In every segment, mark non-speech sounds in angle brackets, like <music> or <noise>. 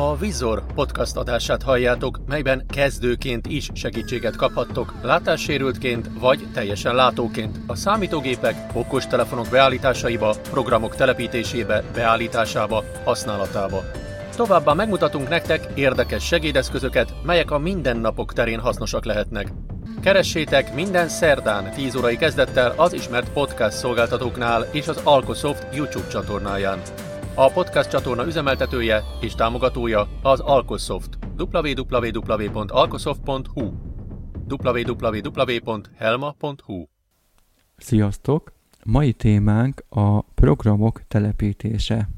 A Vizor podcast adását halljátok, melyben kezdőként is segítséget kaphattok, látássérültként vagy teljesen látóként a számítógépek, okostelefonok beállításaiba, programok telepítésébe, beállításába, használatába. Továbbá megmutatunk nektek érdekes segédeszközöket, melyek a mindennapok terén hasznosak lehetnek. Keressétek minden szerdán 10 órai kezdettel az ismert podcast szolgáltatóknál és az Alkosoft YouTube csatornáján. A podcast csatorna üzemeltetője és támogatója az Alkosoft. www.alkosoft.hu www.helma.hu Sziasztok! Mai témánk a programok telepítése.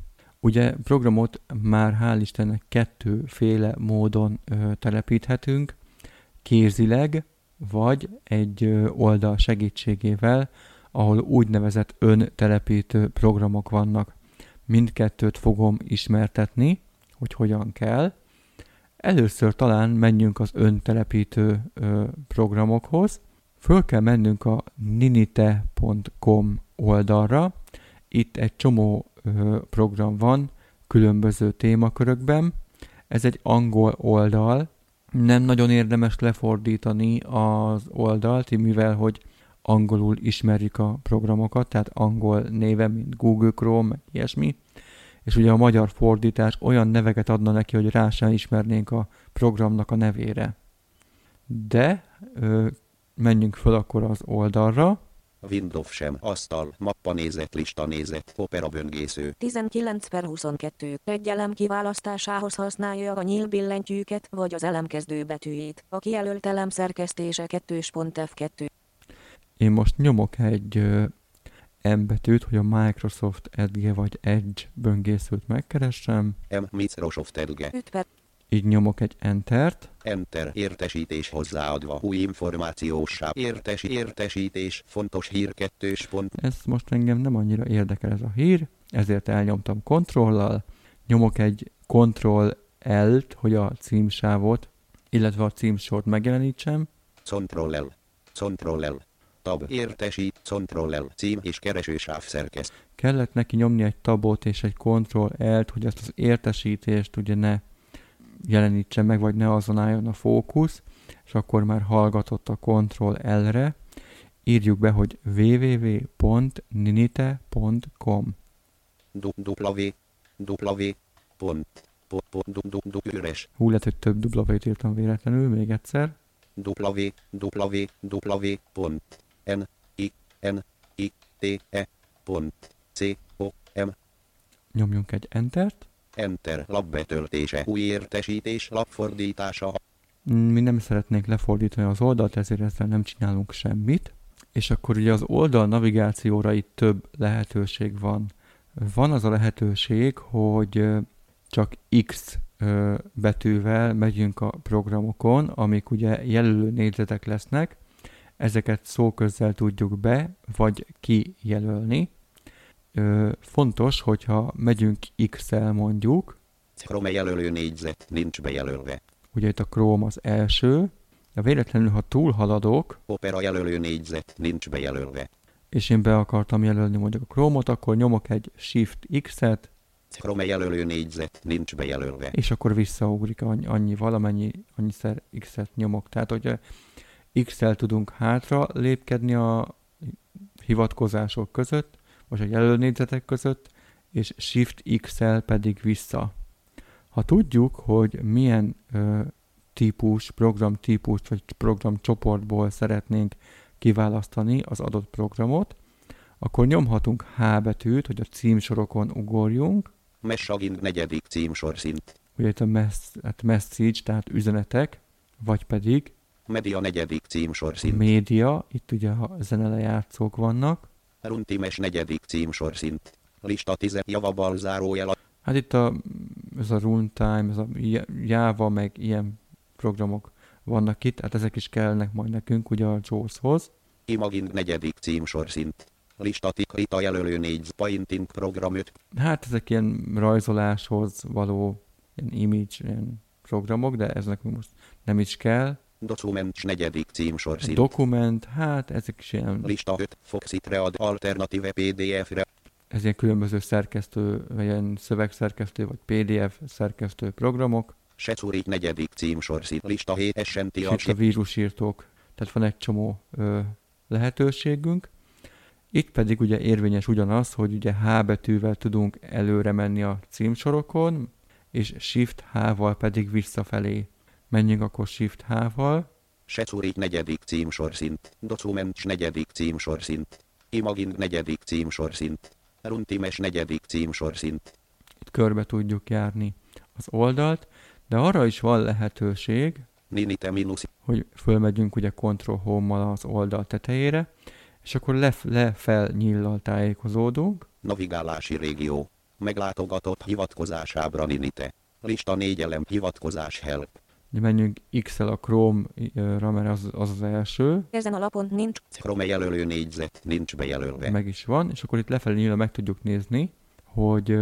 Ugye programot már hál' Istennek kettőféle módon ö, telepíthetünk, kézileg, vagy egy ö, oldal segítségével, ahol úgynevezett öntelepítő programok vannak. Mindkettőt fogom ismertetni, hogy hogyan kell. Először talán menjünk az öntelepítő programokhoz. Föl kell mennünk a ninite.com oldalra. Itt egy csomó program van különböző témakörökben. Ez egy angol oldal. Nem nagyon érdemes lefordítani az oldalt, mivel hogy angolul ismerjük a programokat, tehát angol néve, mint Google Chrome, meg ilyesmi, és ugye a magyar fordítás olyan neveket adna neki, hogy rá sem ismernénk a programnak a nevére. De ö, menjünk föl akkor az oldalra. Windows sem, asztal, mappa nézet, lista nézet, opera böngésző. 19 per 22. Egy elem kiválasztásához használja a nyíl billentyűket vagy az elem kezdőbetűjét. A kijelölt elem szerkesztése 2.f2. Én most nyomok egy M betűt, hogy a Microsoft Edge vagy Edge böngészőt megkeressem. M. Microsoft Edge. 5 per Így nyomok egy Entert. Enter. Értesítés hozzáadva. Új információsá. Értesi. Értesítés. Fontos hír kettős pont. Ez most engem nem annyira érdekel ez a hír, ezért elnyomtam kontrollal, nyomok egy Ctrl L-t, hogy a címsávot, illetve a címsort megjelenítsem. Ctrl L. Ctrl L. Tab. Értesít. Ctrl L. Cím és keresősáv szerkeszt. Kellett neki nyomni egy tabot és egy Ctrl L-t, hogy ezt az értesítést ugye ne jelenítse meg, vagy ne azon álljon a fókusz, és akkor már hallgatott a Ctrl L-re. Írjuk be, hogy www.ninite.com W. W. Pont. Pont. Pont. Du, du, du, üres. Hú, lehet, hogy több W-t írtam véletlenül, még egyszer. W. W. W. Pont. N. I. N. I. T. E. Pont. C. O. M. Nyomjunk egy Entert. Enter. Labbetöltése. Új értesítés. Lapfordítása. Mi nem szeretnénk lefordítani az oldalt, ezért ezzel nem csinálunk semmit. És akkor ugye az oldal navigációra itt több lehetőség van. Van az a lehetőség, hogy csak X betűvel megyünk a programokon, amik ugye jelölő négyzetek lesznek. Ezeket szóközzel tudjuk be, vagy kijelölni. Ö, fontos, hogyha megyünk X-el mondjuk, Chrome jelölő négyzet. Nincs bejelölve. ugye itt a Chrome az első, de véletlenül, ha túlhaladok, Opera jelölő négyzet. Nincs bejelölve. és én be akartam jelölni mondjuk a Chrome-ot, akkor nyomok egy Shift X-et, Chrome jelölő négyzet. Nincs bejelölve. és akkor visszaugrik annyi, annyi valamennyi, annyiszer X-et nyomok. Tehát, hogyha X-el tudunk hátra lépkedni a hivatkozások között, vagy a jelölnégyzetek között, és Shift X-el pedig vissza. Ha tudjuk, hogy milyen ö, típus, program típust vagy program csoportból szeretnénk kiválasztani az adott programot, akkor nyomhatunk H betűt, hogy a címsorokon ugorjunk, Messaging negyedik címsor szint. ugye itt a mess, hát message, tehát üzenetek, vagy pedig Media negyedik címsor szint. média, itt ugye a zenelejátszók vannak. Runtimes negyedik címsor szint. Lista 10 javabal zárójel. Hát itt a, ez a runtime, ez a Java, meg ilyen programok vannak itt, hát ezek is kellnek majd nekünk ugye a JAWS-hoz. Imaging negyedik címsor szint. Lista tikrita jelölő 4 Painting program 5. Hát ezek ilyen rajzoláshoz való ilyen image ilyen programok, de ez nekünk most nem is kell. Documents negyedik címsor. Dokument, hát ezek is ilyen, Lista 5 Foxit Read alternatíve PDF-re. ez ilyen különböző szerkesztő, vagy ilyen szövegszerkesztő, vagy PDF szerkesztő programok, Securi negyedik címsorszint lista HSNT és itt a vírusírtók, tehát van egy csomó ö, lehetőségünk. Itt pedig ugye érvényes ugyanaz, hogy ugye H betűvel tudunk előre menni a címsorokon, és Shift H-val pedig visszafelé. Menjünk akkor Shift H-val, Securi negyedik címsorszint. Documents negyedik címsorszint. Imaging negyedik címsorszint. Runtimes negyedik címsorszint. itt körbe tudjuk járni az oldalt, de arra is van lehetőség, Ninite minus hogy fölmegyünk ugye Ctrl Home-mal az oldal tetejére, és akkor lef- lefel nyillal tájékozódunk, navigálási régió. Meglátogatott hivatkozásábra Ninite. Lista négy elem hivatkozás help. Ugye menjünk X-el a Chrome-ra, mert az, az az első, Ezen a lapon nincs Chrome jelölő négyzet nincs bejelölve. meg is van, és akkor itt lefelé nyílva meg tudjuk nézni, hogy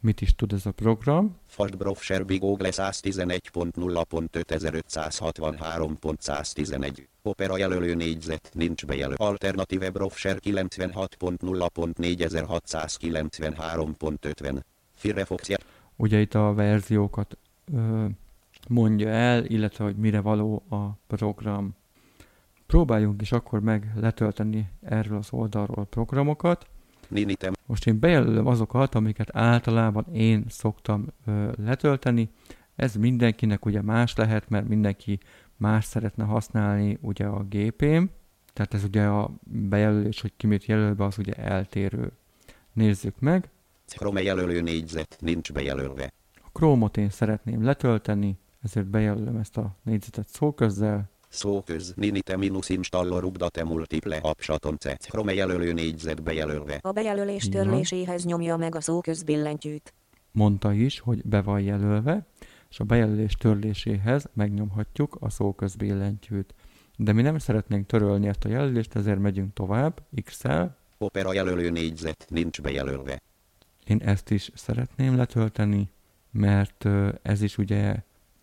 mit is tud ez a program, Fast Browser Google 111.0.5063.111. Opera jelölő négyzet nincs bejelöl. Alternative Browser 96.0.4693.50. Firefox ugye itt a verziókat ö, mondja el, illetve hogy mire való a program. Próbáljunk is akkor meg letölteni erről az oldalról programokat. Ninitem Most én bejelölöm azokat, amiket általában én szoktam ö, letölteni. Ez mindenkinek ugye más lehet, mert mindenki más szeretne használni ugye a gépén. Tehát ez ugye a bejelölés, hogy ki mit jelöl be, az ugye eltérő. Nézzük meg. Chrome jelölő négyzet nincs bejelölve. A Chrome-ot én szeretném letölteni, ezért bejelölöm ezt a négyzetet szóközzel. Szóköz Ninite minus installor update multiple apsatonce. Chrome jelölő négyzet bejelölve. a bejelölés törléséhez nyomja meg a szóköz billentyűt. Mondta is, hogy be van jelölve, és a bejelölés törléséhez megnyomhatjuk a szóközbillentyűt. De mi nem szeretnénk törölni ezt a jelölést, ezért megyünk tovább, X-el. Opera jelölő négyzet nincs bejelölve. Én ezt is szeretném letölteni, mert ez is ugye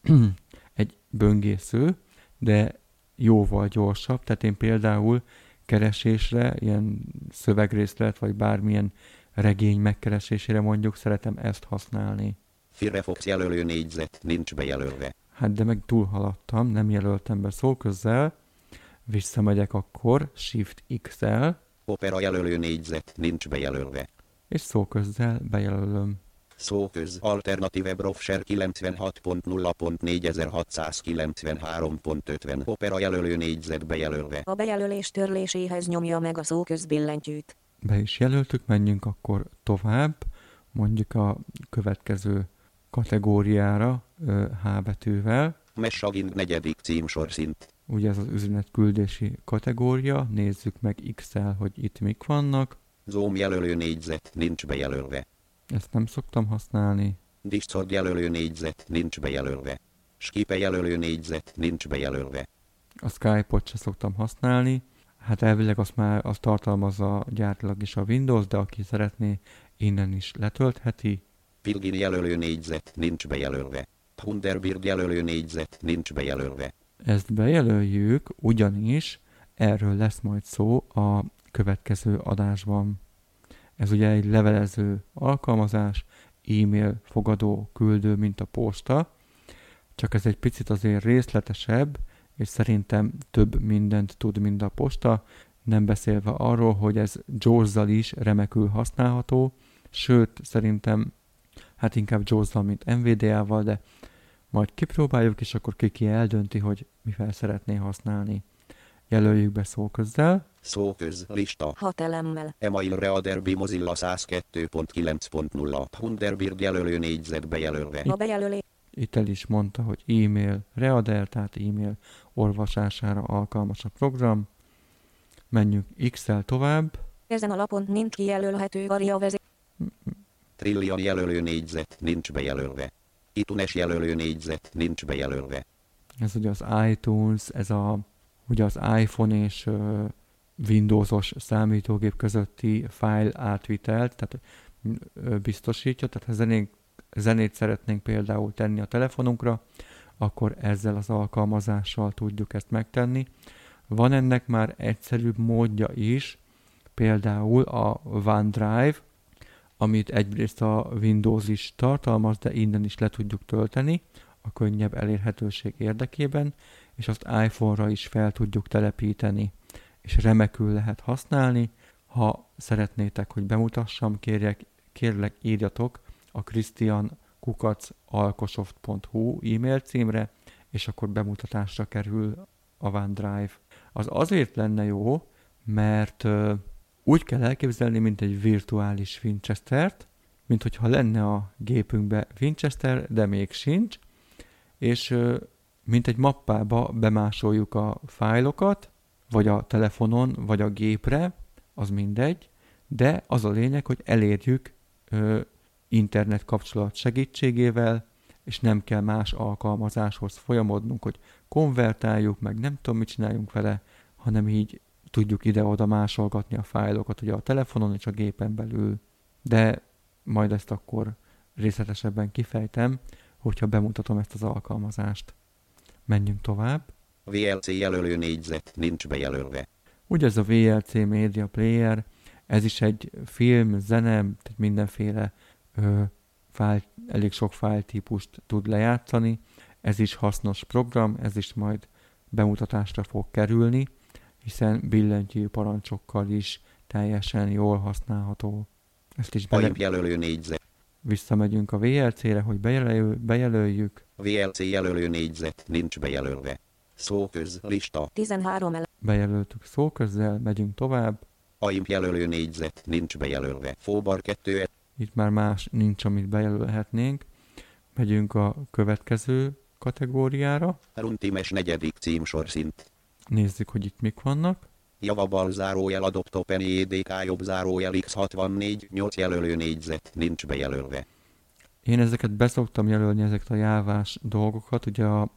<clears throat> egy böngésző, de jóval gyorsabb. Tehát én például keresésre, ilyen szövegrészlet, vagy bármilyen regény megkeresésére mondjuk szeretem ezt használni. Firefox jelölő négyzet nincs bejelölve. Hát de meg túlhaladtam, nem jelöltem be szóközzel, visszamegyek akkor Shift X-el, Opera jelölő négyzet nincs bejelölve. és szóközzel bejelölöm. Szóköz Alternative Browser 96.0.4693.50 Opera jelölő négyzet bejelölve. A bejelölés törléséhez nyomja meg a szóköz billentyűt. Be is jelöltük, menjünk akkor tovább, mondjuk a következő kategóriára H betűvel. Messaging negyedik címsorszint. Ugye ez az üzenetküldési kategória, nézzük meg X-el, hogy itt mik vannak. Zoom jelölő négyzet nincs bejelölve. Ezt nem szoktam használni. Discord jelölő négyzet nincs bejelölve. Skipe jelölő négyzet nincs bejelölve. A Skype-ot se szoktam használni. Hát elvileg azt már azt tartalmazza gyártilag is a Windows, de aki szeretné, innen is letöltheti. Pilgin jelölő négyzet nincs bejelölve. Thunderbird jelölő négyzet nincs bejelölve. Ezt bejelöljük, ugyanis erről lesz majd szó a következő adásban. Ez ugye egy levelező alkalmazás, e-mail fogadó, küldő, mint a posta, csak ez egy picit azért részletesebb, és szerintem több mindent tud, mint a posta, nem beszélve arról, hogy ez JAWS-zal is remekül használható, sőt, szerintem hát inkább JAWS-zal, mint NVDA-val, de majd kipróbáljuk, és akkor ki ki eldönti, hogy mivel szeretné használni. Jelöljük be szóközzel, Szóköz lista. Hat elemmel. Email Readerby Mozilla 102.9.0 Thunderbird jelölő négyzet bejelölve. A bejelölés itt el is mondta, hogy e-mail reader, tehát e-mail olvasására alkalmas a program. Menjünk X-el tovább, ezen a lapon nincs kijelölhető variavezér. Trillion jelölő négyzet nincs bejelölve. iTunes jelölő négyzet nincs bejelölve. ez ugye az iTunes, ez a, ugye az iPhone és Windowsos számítógép közötti file átvitelt, tehát biztosítja, tehát ha zenét, zenét szeretnénk például tenni a telefonunkra, akkor ezzel az alkalmazással tudjuk ezt megtenni. Van ennek már egyszerűbb módja is, például a OneDrive, amit egyrészt a Windows is tartalmaz, de innen is le tudjuk tölteni a könnyebb elérhetőség érdekében, és azt iPhone-ra is fel tudjuk telepíteni, és remekül lehet használni. Ha szeretnétek, hogy bemutassam, kérjek, kérlek írjatok a christiankukacalkosoft.hu e-mail címre, és akkor bemutatásra kerül a OneDrive. Az azért lenne jó, mert úgy kell elképzelni, mint egy virtuális Winchester-t, mint hogyha lenne a gépünkbe Winchester, de még sincs, és mint egy mappába bemásoljuk a fájlokat, vagy a telefonon, vagy a gépre, az mindegy, de az a lényeg, hogy elérjük ö, internet kapcsolat segítségével, és nem kell más alkalmazáshoz folyamodnunk, hogy konvertáljuk, meg nem tudom, mit csináljunk vele, hanem így tudjuk ide-oda másolgatni a fájlokat ugye a telefonon és a gépen belül. De majd ezt akkor részletesebben kifejtem, hogyha bemutatom ezt az alkalmazást. Menjünk tovább. VLC jelölő négyzet nincs bejelölve. Ugye ez a VLC Media Player, ez is egy film, zene, tehát mindenféle ö, fájl, elég sok fájltípust tud lejátszani. Ez is hasznos program, ez is majd bemutatásra fog kerülni, hiszen billentyű parancsokkal is teljesen jól használható. Ezt is bele... Jelölő négyzet. Visszamegyünk a VLC-re, hogy bejelöl, bejelöljük. VLC jelölő négyzet nincs bejelölve. Szóköz lista. 13 ele. Bejelöltük szóközzel, megyünk tovább. AIMP jelölő négyzet nincs bejelölve. Fóbar 2 Itt már más nincs, amit bejelölhetnénk. Megyünk a következő kategóriára. Runtimes negyedik címsorszint. Nézzük, hogy itt mik vannak. Javabal zárójel adoptopen EDK jobb zárójel X64 8 jelölő négyzet nincs bejelölve. Én ezeket beszoktam jelölni, ezeket a jávás dolgokat, ugye a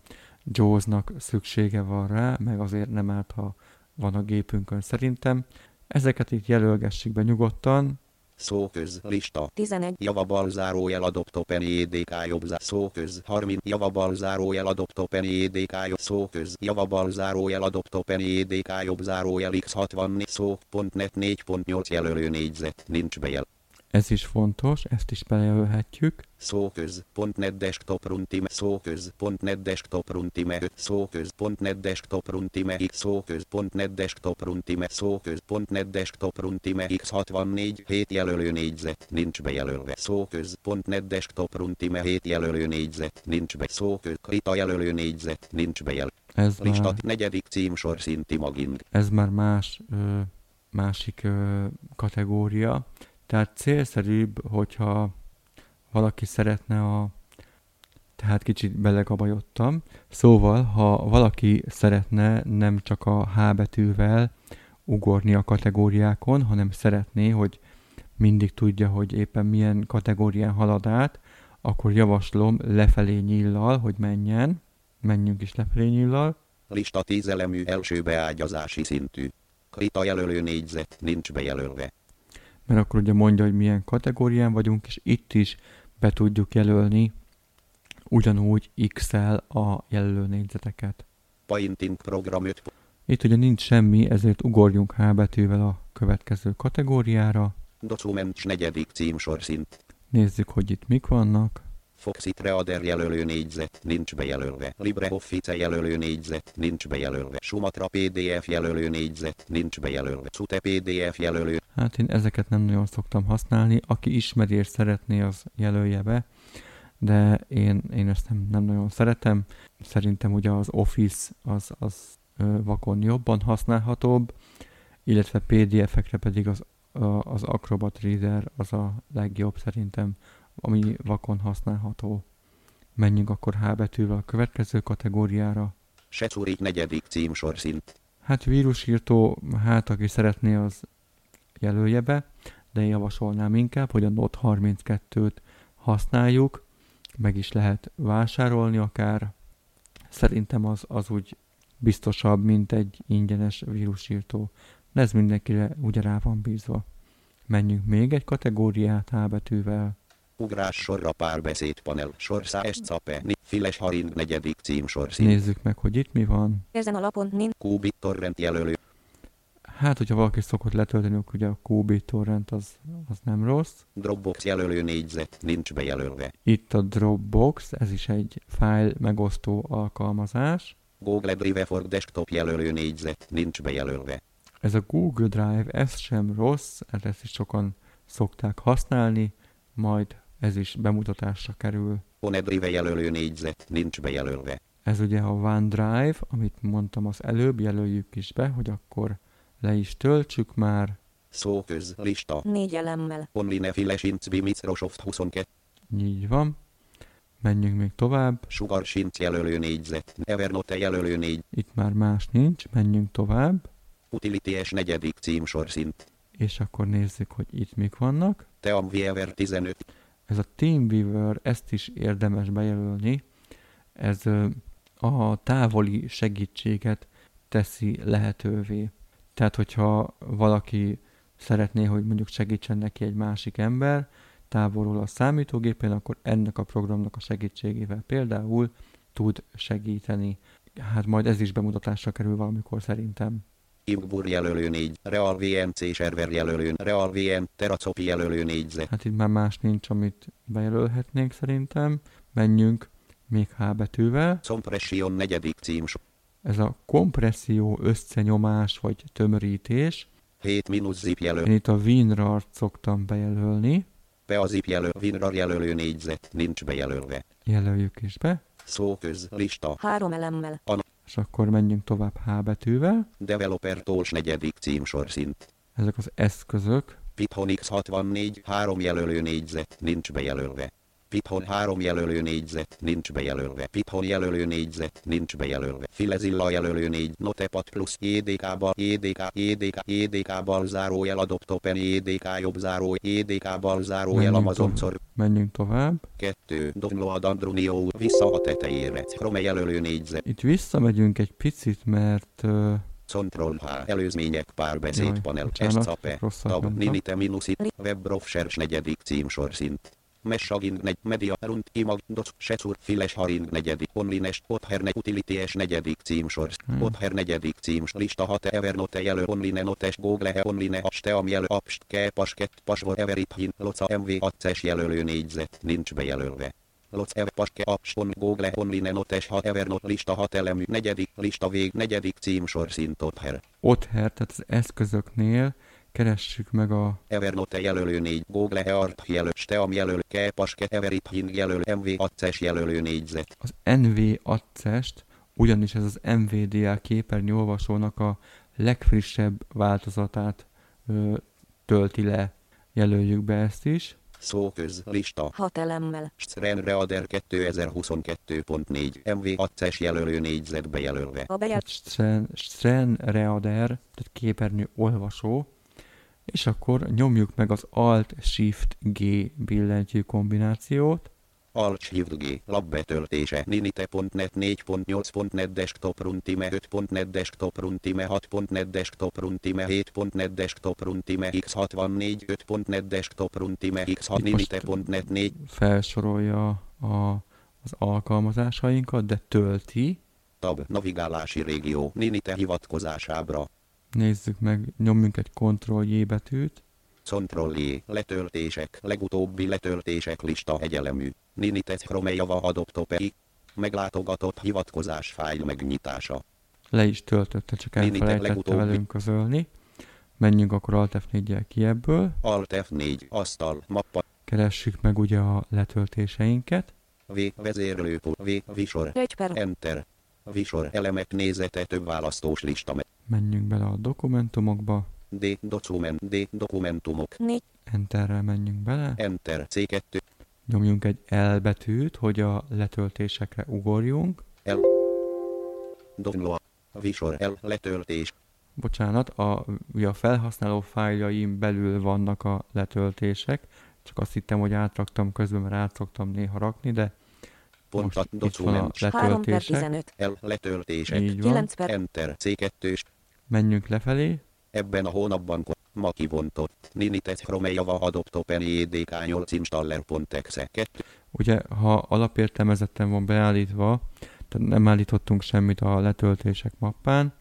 JAWS-nak szüksége van rá, meg azért nem árt, ha van a gépünkön. Szerintem. Ezeket itt jelölgessük be nyugodtan, Szóköz lista. 11 Javabal zárójel adoptopen EDK jobb zá- szóköz. 30 javabal zárójel adoptopen EDK jobb szóköz. Javabal zárójel adoptopen EDK jobb zárójel X64 szó pont net 4.8 jelölő négyzet. Nincs bejel. Ez is fontos, ezt is bejelölhetjük. Szóköz, pont net desktop runtime, szóköz, pont net desktop runtime, szóköz, pont net desktop runtime, x szóköz, pont net desktop runtime, szóköz, pont net desktop runtime, x64, 7 jelölő négyzet, nincs bejelölve, szóköz, pont net desktop runtime, 7 jelölő négyzet, nincs be, szóköz, krita jelölő négyzet, nincs bejel. Ez Lista már, negyedik címsor szinti maging. ez már más, ö, másik ö, kategória. Tehát célszerűbb, hogyha valaki szeretne a... Tehát kicsit belegabajodtam. Szóval, ha valaki szeretne nem csak a H betűvel ugorni a kategóriákon, hanem szeretné, hogy mindig tudja, hogy éppen milyen kategórián halad át, akkor javaslom lefelé nyíllal, hogy menjen. Menjünk is lefelé nyíllal. Lista 10 elemű első beágyazási szintű. Krita jelölő négyzet, nincs bejelölve. Mert akkor ugye mondja, hogy milyen kategórián vagyunk, és itt is be tudjuk jelölni ugyanúgy X-el a jelölő négyzeteket. Painting program 5. Itt ugye nincs semmi, ezért ugorjunk H betűvel a következő kategóriára. Documents negyedik címsor szint. Nézzük, hogy itt mik vannak. Foxit Reader jelölő négyzet, nincs bejelölve. LibreOffice jelölő négyzet, nincs bejelölve. Sumatra PDF jelölő négyzet, nincs bejelölve. Cute PDF jelölő, Hát én ezeket nem nagyon szoktam használni. Aki ismeri és szeretné, az jelölje be. De én, én ezt nem, nem nagyon szeretem. Szerintem ugye az Office az, az vakon jobban használhatóbb, illetve PDF-ekre pedig az, az Acrobat Reader az a legjobb szerintem, ami vakon használható. Menjünk akkor H betűvel a következő kategóriára. Securi negyedik címsor szint. Hát vírusírtó, hát aki szeretné, az jelölje be, de én javasolnám inkább, hogy a Note 32-t használjuk, meg is lehet vásárolni akár. Szerintem az, az úgy biztosabb, mint egy ingyenes vírusírtó, de ez mindenkire ugye rá van bízva. Menjünk még egy kategóriát H betűvel. Ugrás sorra párbeszédpanel, sorszás cape, ni, files haring negyedik címsor szint. Nézzük meg, hogy itt mi van. Ezen a lapon nincs Qubit torrent jelölő, Hát, hogyha valaki szokott letölteni, akkor ugye a QB torrent az, az nem rossz. Dropbox jelölő négyzet nincs bejelölve. Itt a Dropbox, ez is egy file megosztó alkalmazás. Google Drive for Desktop jelölő négyzet nincs bejelölve. Ez a Google Drive, ez sem rossz, ezt is sokan szokták használni, majd ez is bemutatásra kerül. OneDrive jelölő négyzet nincs bejelölve. Ez ugye a OneDrive, amit mondtam az előbb, jelöljük is be, hogy akkor le is töltsük már. Szóköz lista. Négy elemmel. Online Flash Inc. Microsoft 22. Így van. Menjünk még tovább. Sugar Sinc jelölő négyzet. Evernote jelölő négy. Itt már más nincs, menjünk tovább. Utilities negyedik címsor szint. És akkor nézzük, hogy itt mik vannak. Teamweaver 15. Ez a TeamViewer, ezt is érdemes bejelölni. Ez a távoli segítséget teszi lehetővé. Tehát, hogyha valaki szeretné, hogy mondjuk segítsen neki egy másik ember távolról a számítógépen, akkor ennek a programnak a segítségével például tud segíteni. Hát majd ez is bemutatásra kerül valamikor szerintem. Imbur jelölő 4. Real VMC server jelölő. Real VM Teracopi jelölő négyzet. Hát itt már más nincs, amit bejelölhetnénk szerintem. Menjünk még H betűvel. Compression negyedik címsor. Ez a kompresszió, összenyomás vagy tömörítés. 7 minusz zip jelöl. Én itt a WinRAR-t szoktam bejelölni. Be a zip jelöl. WinRAR jelölő négyzet nincs bejelölve. Jelöljük is be. Szóköz lista. Három elemmel. És akkor menjünk tovább H betűvel. Developer Tools negyedik címsor szint. Ezek az eszközök. Python X64 3 jelölő négyzet nincs bejelölve. Python 3 jelölő négyzet nincs bejelölve. Python jelölő négyzet nincs bejelölve. Filezilla jelölő 4 Notepad plusz JDK-bal JDK JDK JDK-bal zárójel Adopt Open JDK jobb záró JDK-bal zárójel Menjünk Amazon szor Menjünk tovább. 2 Download Andronio vissza a tetejére. Chrome jelölő négyzet. Itt visszamegyünk egy picit, mert ö, Control H. Előzmények párbeszéd Jaj, panel. rosszat Tab. mondtam. Ninite minusi. Web of Search negyedik címsor szint. Messaging negy, media, rund, imag, doc, secur, files, haring, negyedik, onlines, other, utilities, negyedik címsor, Hmm. other, negyedik címs, lista, hat, evernote, jelöl, online, notes, google, online, asteam, jelöl, apst, kepas, kett, pasvor, everit, hin, loca, mv, acces, jelölő négyzet, nincs bejelölve. Loc ev paske apston google online notes ha evernote lista hat elemű negyedik lista vég negyedik címsor szint other. Other, tehát az eszközöknél keressük meg a Evernote jelölő 4, Google Earth jelölő, Steam jelölő, Kepaske Everit Hin jelölő, MV Acces jelölő négyzet. az NV access ugyanis ez az MVDA képernyő olvasónak a legfrissebb változatát ö, tölti le. Jelöljük be ezt is. Szóköz, lista, Hat elemmel. Stren Reader 2022.4, MV Acces jelölő négyzet bejelölve. A bejel... Hát Stren, Stren Reader, tehát képernyő olvasó. És akkor nyomjuk meg az Alt-Shift-G billentyű kombinációt. Alt Shift G, lab betöltése, ninite.net 4.8.net desktop runtime 5.net desktop runtime 6.net desktop runtime 7.net desktop runtime x64 5.net desktop runtime x6 Itt most- ninite.net 4 Felsorolja a, az alkalmazásainkat, de tölti. tab navigálási régió ninite hivatkozásábra. Nézzük meg, nyomjunk egy Ctrl-J betűt. Ctrl J, letöltések, legutóbbi letöltések lista egyelemű. Ninitet Chrome Java Adoptopei. Meglátogatott hivatkozás fájl megnyitása. Le is töltötte, csak Minite elfelejtette legutóbbi. velünk közölni. Menjünk akkor Alt F4-jel ki ebből. Alt F4, asztal, mappa, Keressük meg ugye a letöltéseinket. V, vezérlőpult, V, visor, Egy per... Enter. Visor elemek nézete több választós lista. me- Menjünk bele a dokumentumokba. D, dokument, D, dokumentumok. Négy. Enterrel menjünk bele. Enter, C2, Nyomjunk egy L betűt, hogy a letöltésekre ugorjunk. L. Download. Visor L, letöltés. Bocsánat, a, ugye a felhasználó fájljaim belül vannak a letöltések. Csak azt hittem, hogy átraktam közben, mert át szoktam néha rakni, de Pont most a itt van a dokument. 3 per letöltések. 15. L, letöltések. Így van. 9 per... Enter, C2, Menjünk lefelé. Ebben a hónapban ma kivontott Ninitet Chrome Java Adopt Open JDK 8 installer.exe 2 Ugye, ha alapértelmezetten van beállítva, tehát nem állítottunk semmit a letöltések mappán,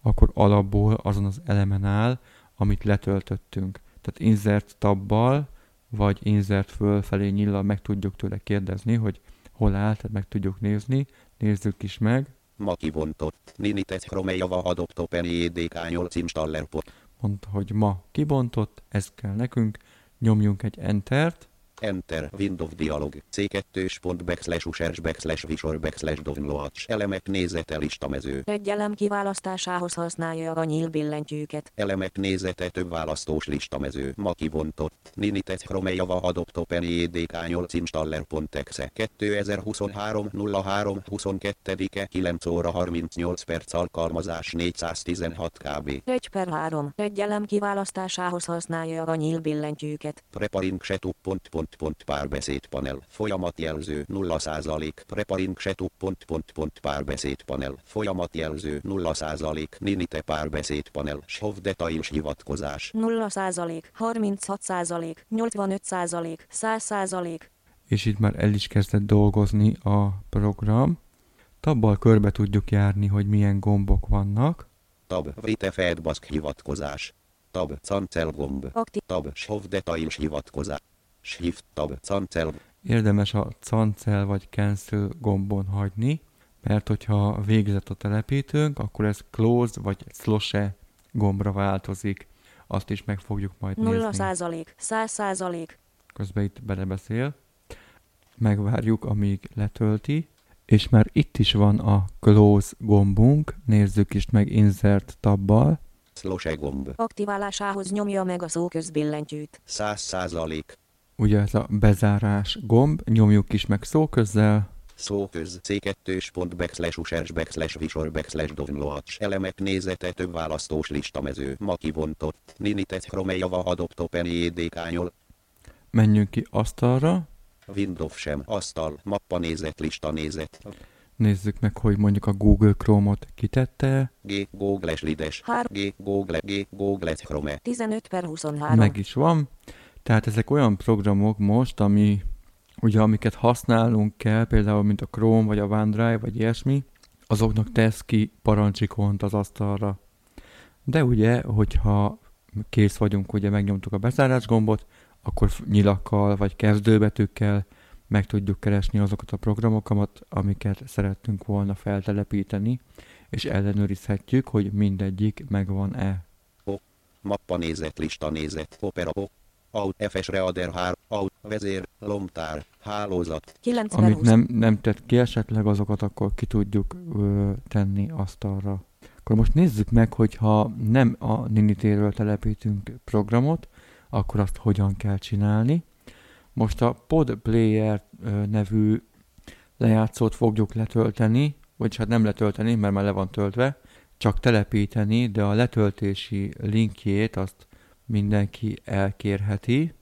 akkor alapból azon az elemen áll, amit letöltöttünk. Tehát insert tabbal, vagy insert fölfelé nyillal meg tudjuk tőle kérdezni, hogy hol áll, tehát meg tudjuk nézni, nézzük is meg. Ma kibontott. Ninitet Chromejava Adopt Open EDK 8 installer pot. Mondta, hogy ma kibontott, ez kell nekünk, nyomjunk egy Entert, Enter, Windows dialog, C2 pont backslash users backslash visor backslash downloads, elemek nézete listamező, Egy elem kiválasztásához használja a nyíl billentyűket. elemek nézete több választós listamező, ma kibontott, Ninitet Chromejava Adopt Open EDK 8 installer pont exe, 2023 03 22 9 óra 38 perc alkalmazás 416 kb. 1 per 3. Egy elem kiválasztásához használja a nyíl billentyűket. Preparing setup pont pont pont párbeszéd panel. Folyamatjelző 0%. Preparing setup pont pont pont párbeszéd panel. Folyamatjelző 0%. Ninite párbeszéd panel. Shov details hivatkozás. 0 százalék, 36 százalék, 85 százalék, 100 százalék. és itt már el is kezdett dolgozni a program. Tabbal körbe tudjuk járni, hogy milyen gombok vannak. Tab Vite Feedback hivatkozás. Tab Cancel gomb. Aktív. Tab Shov details hivatkozás. Shift Tab Cancel. Érdemes a cancel vagy cancel gombon hagyni, mert hogyha végzett a telepítőnk, akkor ez close vagy sloshe gombra változik. Azt is meg fogjuk majd 0 nézni. százalék, 100 százalék. Közben itt belebeszél. Megvárjuk, amíg letölti. És már itt is van a close gombunk. Nézzük is meg insert tabbal. Sloshe gomb. Aktiválásához nyomja meg a szóközbillentyűt. 100%. Ugye ez a bezárás gomb, nyomjuk is meg szóközzel, Szóköz C2 pont backslash users backslash visor backslash downloads elemek nézete több választós listamező. Ma kibontott Ninitet Chromejava Adopt Open EDK 8 menjünk ki asztalra, Windows sem. Asztal mappa nézet lista nézet. Nézzük meg, hogy mondjuk a Google Chrome-ot kitette, G Google Slides Hár- G Google G Google Chrome 15 per 23. meg is van. Tehát ezek olyan programok most, ami ugye amiket használnunk kell, például mint a Chrome, vagy a OneDrive, vagy ilyesmi, azoknak tesz ki parancsikont az asztalra. De ugye, hogyha kész vagyunk, ugye megnyomtuk a bezárás gombot, akkor nyilakkal vagy kezdőbetűkkel meg tudjuk keresni azokat a programokat, amiket szerettünk volna feltelepíteni, és ellenőrizhetjük, hogy mindegyik megvan-e. mappa nézet lista nézet Opera Out FS Reader 3 Out vezér lomtár hálózat 9 per Amit 20. nem, nem tett ki esetleg, azokat akkor ki tudjuk ö, tenni asztalra. Akkor most nézzük meg, hogy ha nem a Ninitéről telepítünk programot, akkor azt hogyan kell csinálni. Most a Pod Player ö, nevű lejátszót fogjuk letölteni, vagyis hát nem letölteni, mert már le van töltve, csak telepíteni, de a letöltési linkjét azt mindenki elkérheti,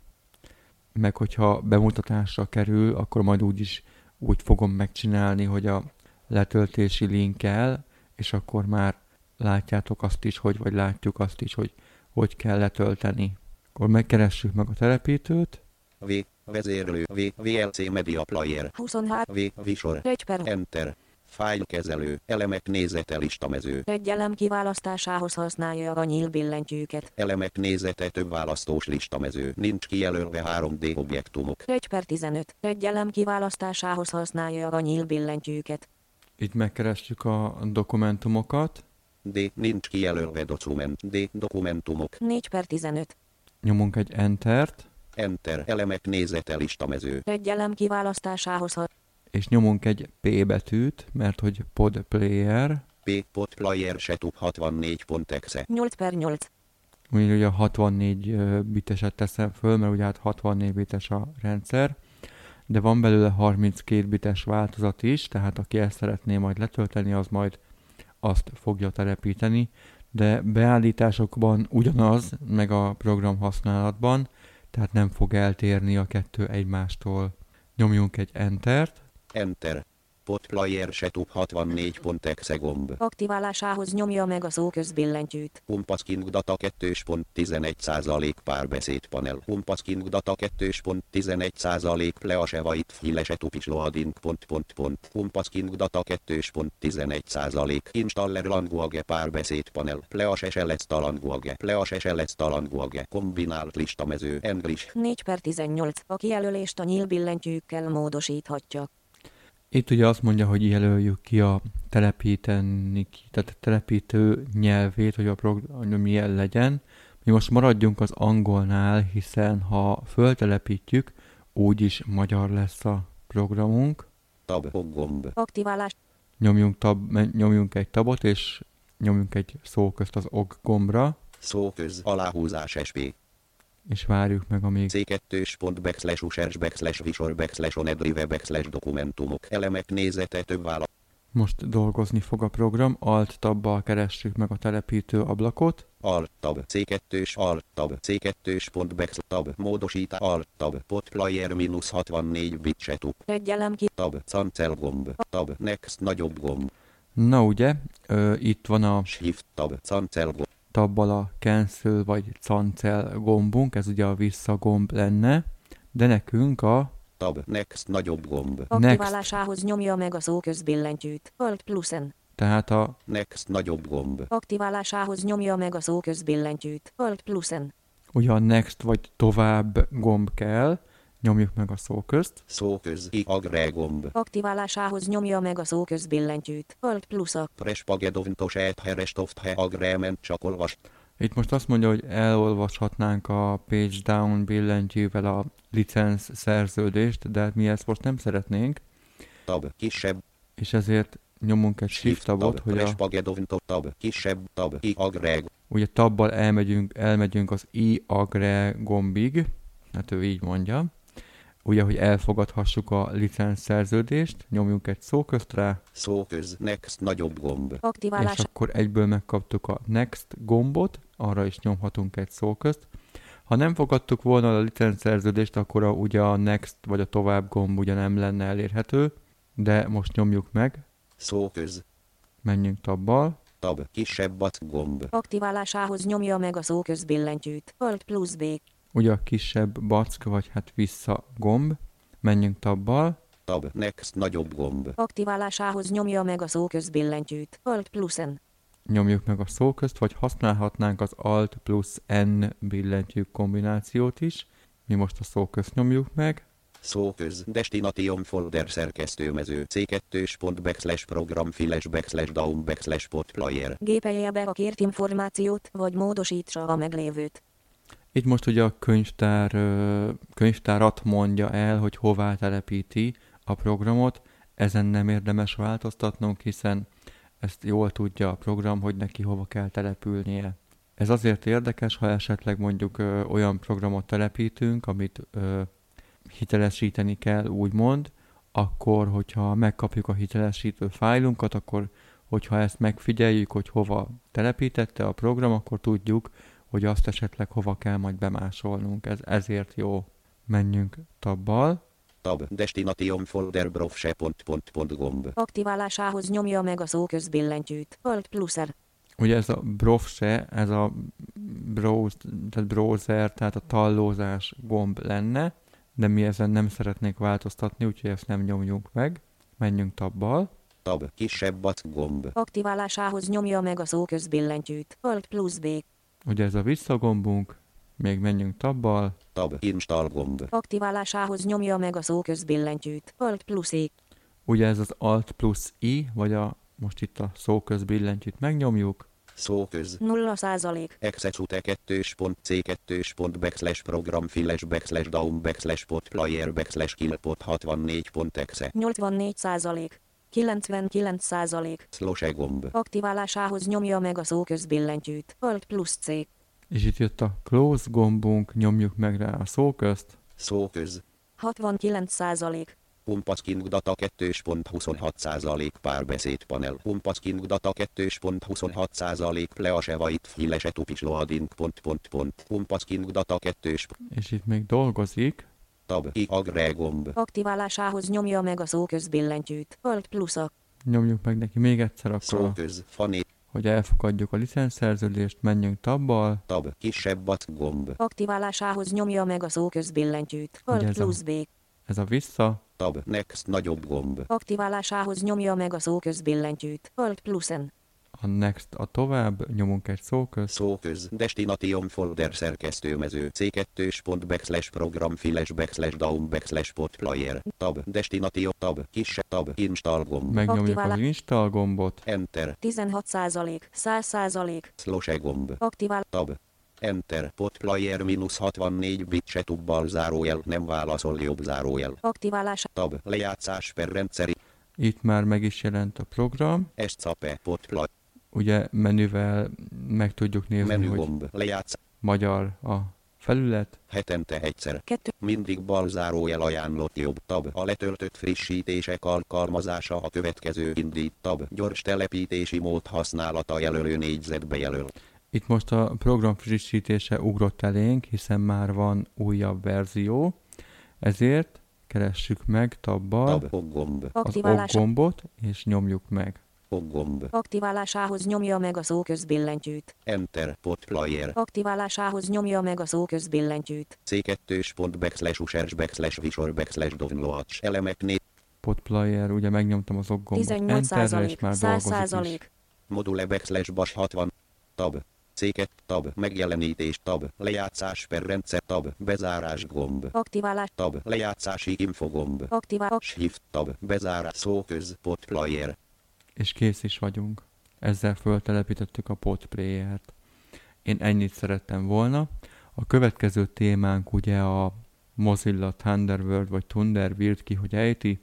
meg hogyha bemutatásra kerül, akkor majd úgy is úgy fogom megcsinálni, hogy a letöltési linkkel, és akkor már látjátok azt is, hogy vagy látjuk azt is, hogy hogy kell letölteni. Akkor megkeressük meg a telepítőt, V vezérlő V VLC Media Player 23. V visor 1 per Enter fájlkezelő elemek nézete listamező. Egy elem kiválasztásához használja a nyíl billentyűket. elemek nézete több választós listamező. Nincs kijelölve 3D objektumok. 1 per 15. Egy elem kiválasztásához használja a nyíl billentyűket. itt megkeressük a dokumentumokat, D. Nincs kijelölve dokument D. Dokumentumok. 4 per 15. nyomunk egy Entert, Enter. Elemek nézete listamező. Egy elem kiválasztásához ha- és nyomunk egy P betűt, mert hogy Pod Player, P pot player setup 64.exe 8 per 8. Úgy ugye a 64 ö, biteset teszem föl, mert ugye hát 64 bites a rendszer, de van belőle 32 bites változat is, tehát aki ezt szeretné majd letölteni, az majd azt fogja telepíteni, de beállításokban ugyanaz, meg a program használatban, tehát nem fog eltérni a kettő egymástól. Nyomjunk egy Entert, Enter Potplayer setup 64.exe gomb. Aktiválásához nyomja meg a szóközbillentyűt. Humpasking data 2.11% párbeszéd panel. Humpasking data 2.11% pleasevait file setup is loading pont pont pont. Humpasking data 2.11% installer language párbeszéd panel. Please select language. Please select language. Kombinált listamező. English. 4 per 18. A kijelölést a nyílbillentyűkkel módosíthatja. Itt ugye azt mondja, hogy jelöljük ki a telepíteni, tehát a telepítő nyelvét, hogy a program milyen legyen. Mi most maradjunk az angolnál, hiszen ha föltelepítjük, úgyis magyar lesz a programunk. Tab gomb. Aktiválás. Nyomjunk, tab, nyomjunk egy tabot, és nyomjunk egy szó közt az OG gombra, Szóköz aláhúzás SP. És várjuk meg, amíg C2 pont backslash users backslash visor backslash onedrive backslash dokumentumok. Elemek nézete több válasz. most dolgozni fog a program. Alt tabbal keressük meg a telepítő ablakot, Alt tab C2 Alt tab C2 pont backslash tab módosítás Alt tab potplayer minusz 64 bit setup. Egy elem ki. Tab cancel gomb. Tab next nagyobb gomb. Na ugye, ö, itt van a Shift tab cancel gomb. Tabbal a cancel vagy cancel gombunk, ez ugye a vissza gomb lenne, de nekünk a Tab next nagyobb gomb. Aktiválásához nyomja meg a szóközbillentyűt. Alt plusz N. tehát a Next nagyobb gomb. Aktiválásához nyomja meg a szóközbillentyűt. Alt plusz N. ugye a next vagy tovább gomb kell, nyomjuk meg a szó közt, Szóköz i agre gomb. Aktiválásához nyomja meg a szóközbillentyűt. Alt plusz A. Prespagedovntos he agreement csak olvas. Itt most azt mondja, hogy elolvashatnánk a page down billentyűvel a licensz szerződést, de mi ezt most nem szeretnénk, Tab kisebb. és ezért nyomunk egy shift tabot, hogy a, tab kisebb tab i agre ugye tabbal elmegyünk, elmegyünk az i agre gombig, hát ő így mondja, ugye, hogy elfogadhassuk a licensz szerződést, nyomjunk egy szóközt rá, Szóköz next nagyobb gomb. és Aktiválás. akkor egyből megkaptuk a next gombot, arra is nyomhatunk egy szóközt. Ha nem fogadtuk volna a licensz szerződést, akkor a, ugye a next vagy a tovább gomb ugye nem lenne elérhető, de most nyomjuk meg, Szóköz. menjünk tabbal, Tab kisebb gomb. Aktiválásához nyomja meg a szóközbillentyűt. Alt plusz B. ugye a kisebb back vagy hát vissza gomb, menjünk tabbal, Tab next nagyobb gomb. Aktiválásához nyomja meg a szóközbillentyűt. Alt plusz N. nyomjuk meg a szóközt, vagy használhatnánk az Alt plusz N billentyű kombinációt is. Mi most a szóközt nyomjuk meg, Szóköz Destination folder szerkesztőmező C2 pont backslash program flash backslash down backslash potplayer. Gépelje be a kért információt, vagy módosítsa a meglévőt. Itt most ugye a könyvtár, könyvtárat mondja el, hogy hová telepíti a programot. Ezen nem érdemes változtatnunk, hiszen ezt jól tudja a program, hogy neki hova kell települnie. Ez azért érdekes, ha esetleg mondjuk ö, olyan programot telepítünk, amit ö, hitelesíteni kell, úgymond, akkor, hogyha megkapjuk a hitelesítő fájlunkat, akkor, hogyha ezt megfigyeljük, hogy hova telepítette a program, akkor tudjuk, hogy azt esetleg hova kell majd bemásolnunk. Ez ezért jó. Menjünk tabbal. Tab Destination folder browse pont pont pont gomb. Aktiválásához nyomja meg a szóközbillentyűt. Alt plusz R. Ugye ez a browse, ez a browse, tehát browser, tehát a tallózás gomb lenne, de mi ezen nem szeretnék változtatni, úgyhogy ezt nem nyomjunk meg. Menjünk tabbal. Tab kisebb gomb. Aktiválásához nyomja meg a szóközbillentyűt. Alt plusz B. Ugye ez a visszagombunk, még menjünk tabbal. Tab install gomb. Aktiválásához nyomja meg a szóközbillentyűt. Alt plusz I. Ugye ez az Alt plusz I, vagy a most itt a szóköz billentyűt megnyomjuk, Szóköz 0 százalék. Execute 2 pont C2 pont backslash program flash backslash down backslash potplayer backslash killpot 64 pont exe. 84 százalék. 99 százalék. Slose gomb. Aktiválásához nyomja meg a szóközbillentyűt. Alt plusz C. és itt jött a close gombunk, nyomjuk meg rá a szóközt, Szóköz 69 százalék. Humpasking data 2.26% párbeszéd panel. Humpasking data 2.26% pleasevait filesetupis loading pont pont pont. Humpasking data 2. és itt még dolgozik, tab, i agre gomb, Aktiválásához nyomja meg a szóközbillentyűt. Alt plusza. Nyomjuk meg neki még egyszer akkor, szóköz, fani, hogy elfogadjuk a licenszerződést, menjünk tabbal, tab, kisebb at gomb, Aktiválásához nyomja meg a szóközbillentyűt. Ugye Alt ez a- plusz B. ez a vissza, tab, next nagyobb gomb, Aktiválásához nyomja meg a szóközbillentyűt. Alt plusz N. a next a tovább, nyomunk egy szóköz, szóköz, destination folder szerkesztőmező, c2 pont backslash program files backslash down backslash pot player, tab, destination, tab, kisebb tab, install gomb, megnyomjuk az Aktiválá- install gombot, enter, 16%, 100%. slash e gomb, Aktivál. tab, enter, pot player minusz 64 bit se tubbal zárójel, nem válaszol jobb zárójel, Aktiválás. tab, lejátszás per rendszeri, itt már meg is jelent a program, escape, pot play, ugye menüvel meg tudjuk nézni, hogy menügomb, lejátsz, magyar a felület, hetente egyszer, 2. mindig bal zárójel ajánlott jobb tab, a letöltött frissítések alkalmazása a következő indít tab, gyors telepítési mód használata jelölő négyzetbe jelöl, Itt most a program frissítése ugrott elénk, hiszen már van újabb verzió, ezért keressük meg tabbal tab, az Aktiválás. ok gombot, és nyomjuk meg. Oggomb, Aktiválásához nyomja meg a szóközbillentyűt. enter, pot player, Aktiválásához nyomja meg a szóközbillentyűt. c2 pont backslash users backslash visor backslash downloads, elemek né, Podplayer, ugye megnyomtam az ok gombot enterre, és 18%, már dolgozik is. 100%. module backslash bas 60, tab, c2 tab, megjelenítés tab, lejátszás per rendszer tab, bezárás gomb, Aktiválás. tab, lejátszási info gomb, Aktivál. shift tab, bezárás szóköz, pot player, És kész is vagyunk. Ezzel föltelepítettük a podplayer-t. Én ennyit szerettem volna. A következő témánk ugye a Mozilla Thunderbird vagy Thunderbird ki, hogy ejti.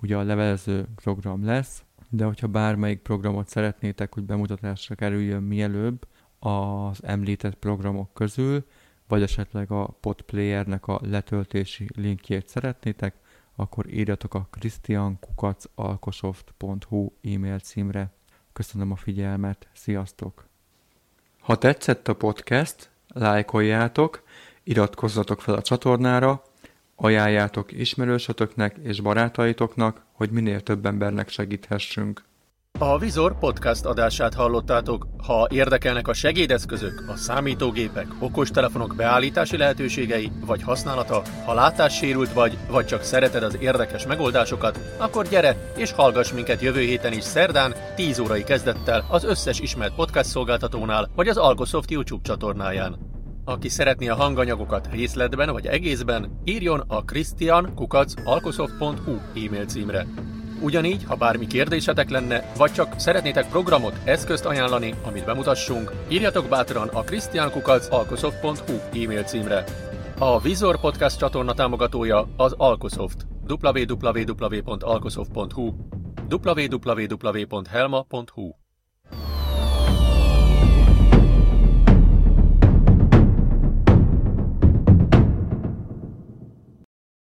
Ugye a levelező program lesz, de hogyha bármelyik programot szeretnétek, hogy bemutatásra kerüljön mielőbb az említett programok közül, vagy esetleg a podplayernek a letöltési linkjét szeretnétek, akkor írjatok a christiankukacalkosoft.hu e-mail címre. Köszönöm a figyelmet, sziasztok! Ha tetszett a podcast, lájkoljátok, iratkozzatok fel a csatornára, ajánljátok ismerősötöknek és barátaitoknak, hogy minél több embernek segíthessünk. A Vizor podcast adását hallottátok. Ha érdekelnek a segédeszközök, a számítógépek, okostelefonok beállítási lehetőségei vagy használata, ha látássérült vagy, vagy csak szereted az érdekes megoldásokat, akkor gyere és hallgass minket jövő héten is szerdán 10 órai kezdettel az összes ismert podcast szolgáltatónál vagy az Algosoft YouTube csatornáján. Aki szeretné a hanganyagokat részletben vagy egészben, írjon a christian.alkosoft.hu e-mail címre. Ugyanígy, ha bármi kérdésetek lenne, vagy csak szeretnétek programot, eszközt ajánlani, amit bemutassunk, írjatok bátran a christiankukac.alkosoft.hu e-mail címre. A Vizor Podcast csatorna támogatója az Alkosoft. www.alkosoft.hu www.helma.hu